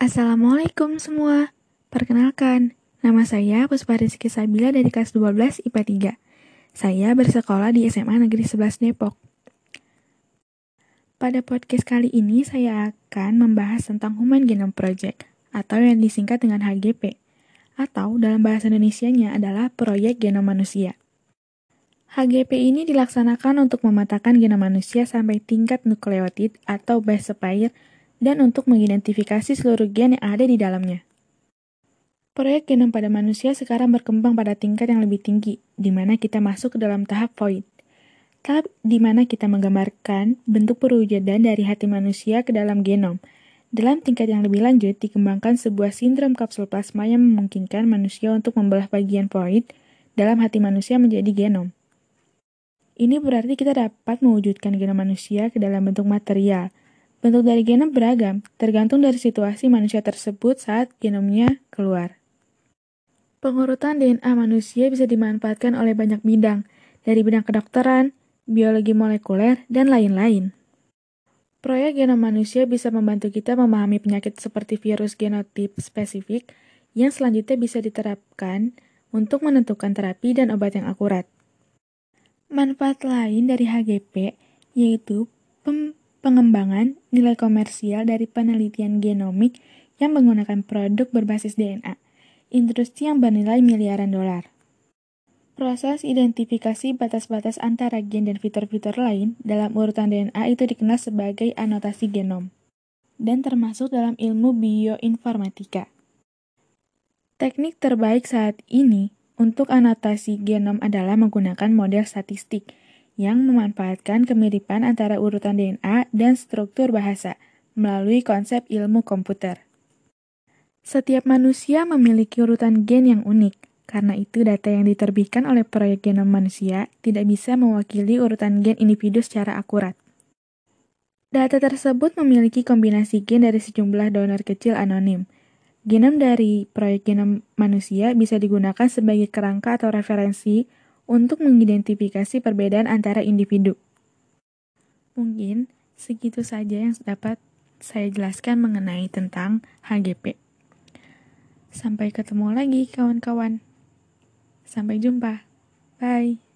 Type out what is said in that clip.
Assalamualaikum semua. Perkenalkan, nama saya Puspa Rizky Sabila dari kelas 12 IPA 3. Saya bersekolah di SMA Negeri 11 Depok. Pada podcast kali ini saya akan membahas tentang Human Genome Project atau yang disingkat dengan HGP atau dalam bahasa Indonesianya adalah Proyek Genom Manusia. HGP ini dilaksanakan untuk memetakan genom manusia sampai tingkat nukleotid atau base pair dan untuk mengidentifikasi seluruh gen yang ada di dalamnya. Proyek genom pada manusia sekarang berkembang pada tingkat yang lebih tinggi, di mana kita masuk ke dalam tahap void. Tahap di mana kita menggambarkan bentuk perwujudan dari hati manusia ke dalam genom. Dalam tingkat yang lebih lanjut, dikembangkan sebuah sindrom kapsul plasma yang memungkinkan manusia untuk membelah bagian void dalam hati manusia menjadi genom. Ini berarti kita dapat mewujudkan genom manusia ke dalam bentuk material, Bentuk dari genom beragam, tergantung dari situasi manusia tersebut saat genomnya keluar. Pengurutan DNA manusia bisa dimanfaatkan oleh banyak bidang, dari bidang kedokteran, biologi molekuler, dan lain-lain. Proyek genom manusia bisa membantu kita memahami penyakit seperti virus genotip spesifik yang selanjutnya bisa diterapkan untuk menentukan terapi dan obat yang akurat. Manfaat lain dari HGP yaitu pem pengembangan nilai komersial dari penelitian genomik yang menggunakan produk berbasis DNA, industri yang bernilai miliaran dolar. Proses identifikasi batas-batas antara gen dan fitur-fitur lain dalam urutan DNA itu dikenal sebagai anotasi genom, dan termasuk dalam ilmu bioinformatika. Teknik terbaik saat ini untuk anotasi genom adalah menggunakan model statistik, yang memanfaatkan kemiripan antara urutan DNA dan struktur bahasa melalui konsep ilmu komputer. Setiap manusia memiliki urutan gen yang unik, karena itu data yang diterbitkan oleh proyek genom manusia tidak bisa mewakili urutan gen individu secara akurat. Data tersebut memiliki kombinasi gen dari sejumlah donor kecil anonim. Genom dari proyek genom manusia bisa digunakan sebagai kerangka atau referensi untuk mengidentifikasi perbedaan antara individu. Mungkin segitu saja yang dapat saya jelaskan mengenai tentang HGP. Sampai ketemu lagi kawan-kawan. Sampai jumpa. Bye.